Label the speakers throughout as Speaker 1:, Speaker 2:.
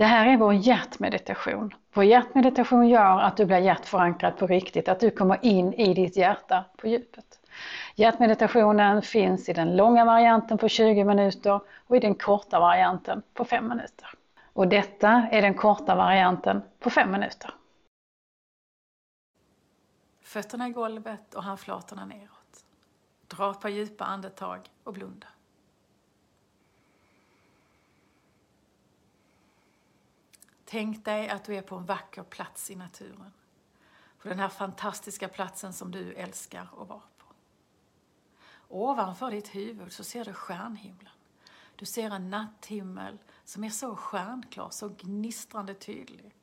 Speaker 1: Det här är vår hjärtmeditation. Vår hjärtmeditation gör att du blir hjärtförankrad på riktigt, att du kommer in i ditt hjärta på djupet. Hjärtmeditationen finns i den långa varianten på 20 minuter och i den korta varianten på 5 minuter. Och detta är den korta varianten på 5 minuter. Fötterna i golvet och handflatorna neråt. Dra ett par djupa andetag och blunda. Tänk dig att du är på en vacker plats i naturen. På den här fantastiska platsen som du älskar att vara på. Ovanför ditt huvud så ser du stjärnhimlen. Du ser en natthimmel som är så stjärnklar, så gnistrande tydlig.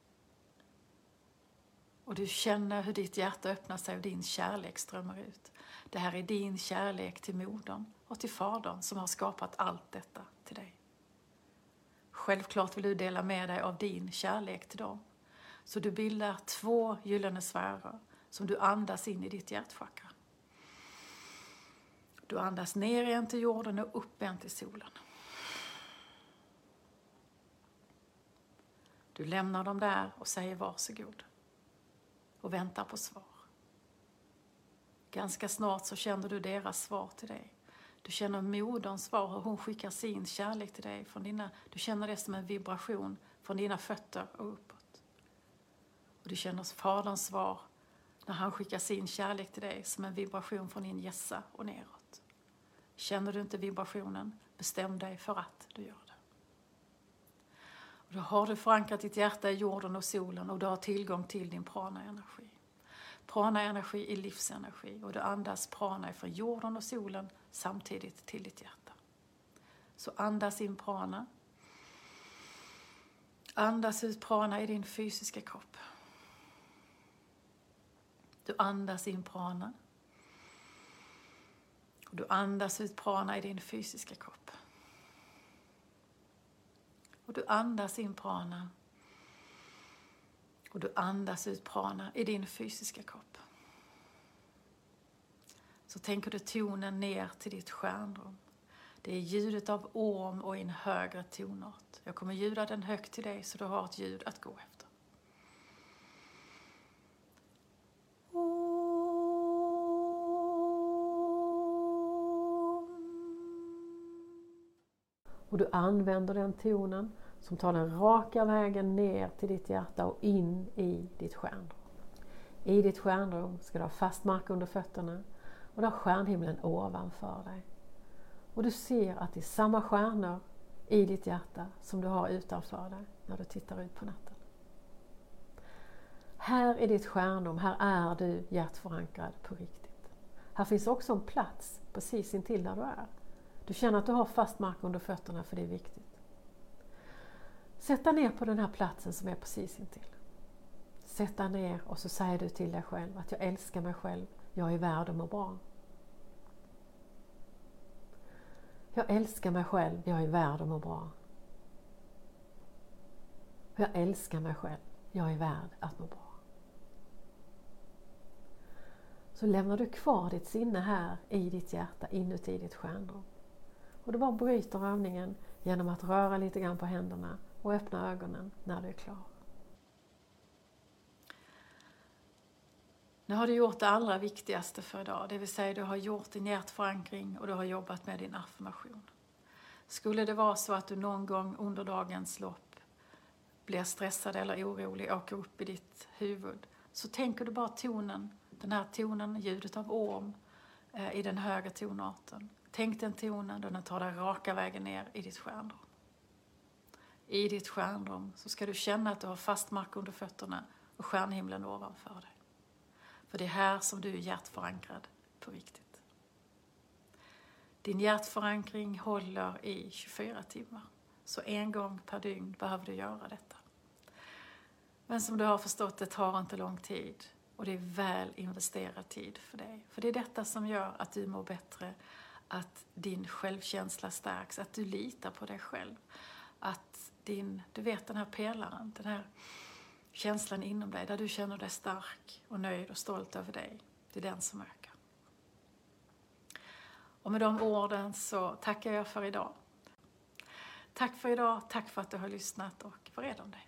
Speaker 1: Och du känner hur ditt hjärta öppnar sig och din kärlek strömmar ut. Det här är din kärlek till modern och till fadern som har skapat allt detta till dig. Självklart vill du dela med dig av din kärlek till dem. Så du bildar två gyllene sfärer som du andas in i ditt hjärtchakra. Du andas ner igen till jorden och upp igen till solen. Du lämnar dem där och säger varsågod och väntar på svar. Ganska snart så känner du deras svar till dig. Du känner moderns svar, hur hon skickar sin kärlek till dig. Från dina, du känner det som en vibration från dina fötter och uppåt. Och du känner faderns svar när han skickar sin kärlek till dig som en vibration från din gässa och neråt. Känner du inte vibrationen, bestäm dig för att du gör det. Och då har du förankrat ditt hjärta i jorden och solen och du har tillgång till din prana-energi. Prana-energi är livsenergi och du andas prana från jorden och solen samtidigt till ditt hjärta. Så andas in prana. Andas ut prana i din fysiska kropp. Du andas in prana. Och du andas ut prana i din fysiska kropp. Och du andas in prana och du andas ut prana i din fysiska kropp. Så tänker du tonen ner till ditt stjärnrum. Det är ljudet av orm och i en högre tonart. Jag kommer ljuda den högt till dig så du har ett ljud att gå efter. Och du använder den tonen
Speaker 2: som tar den raka vägen ner till ditt hjärta och in i ditt stjärnrum. I ditt stjärnrum ska du ha fast mark under fötterna och du har stjärnhimlen ovanför dig. Och du ser att det är samma stjärnor i ditt hjärta som du har utanför dig när du tittar ut på natten. Här är ditt stjärnrum, här är du hjärtförankrad på riktigt. Här finns också en plats precis intill där du är. Du känner att du har fast mark under fötterna för det är viktigt. Sätt dig ner på den här platsen som är precis intill. Sätt dig ner och så säger du till dig själv att jag älskar mig själv, jag är värd att må bra. Jag älskar mig själv, jag är värd att må bra. Jag älskar mig själv, jag är värd att må bra. Så lämnar du kvar ditt sinne här i ditt hjärta, inuti ditt stjärnrum. Och du bara bryter övningen genom att röra lite grann på händerna och öppna ögonen när du är klar.
Speaker 1: Nu har du gjort det allra viktigaste för idag, det vill säga du har gjort din hjärtförankring och du har jobbat med din affirmation. Skulle det vara så att du någon gång under dagens lopp blir stressad eller orolig, åker upp i ditt huvud, så tänker du bara tonen, den här tonen, ljudet av orm eh, i den höga tonarten. Tänk den tonen då den tar dig raka vägen ner i ditt stjärnor. I ditt stjärnrum så ska du känna att du har fast mark under fötterna och stjärnhimlen ovanför dig. För det är här som du är hjärtförankrad på riktigt. Din hjärtförankring håller i 24 timmar. Så en gång per dygn behöver du göra detta. Men som du har förstått, det tar inte lång tid. Och det är väl investerad tid för dig. För det är detta som gör att du mår bättre, att din självkänsla stärks, att du litar på dig själv. Att din, du vet den här pelaren, den här känslan inom dig där du känner dig stark och nöjd och stolt över dig. Det är den som ökar. Och med de orden så tackar jag för idag. Tack för idag, tack för att du har lyssnat och var rädd om dig.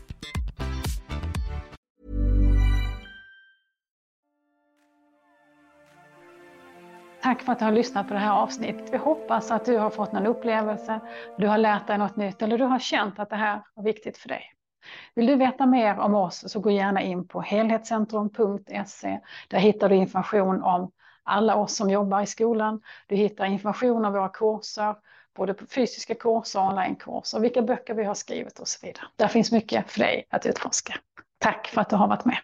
Speaker 1: Tack för att du har lyssnat på det här avsnittet. Vi hoppas att du har fått någon upplevelse, du har lärt dig något nytt eller du har känt att det här var viktigt för dig. Vill du veta mer om oss så gå gärna in på helhetscentrum.se. Där hittar du information om alla oss som jobbar i skolan. Du hittar information om våra kurser, både fysiska kurser och onlinekurser, vilka böcker vi har skrivit och så vidare. Där finns mycket för dig att utforska. Tack för att du har varit med.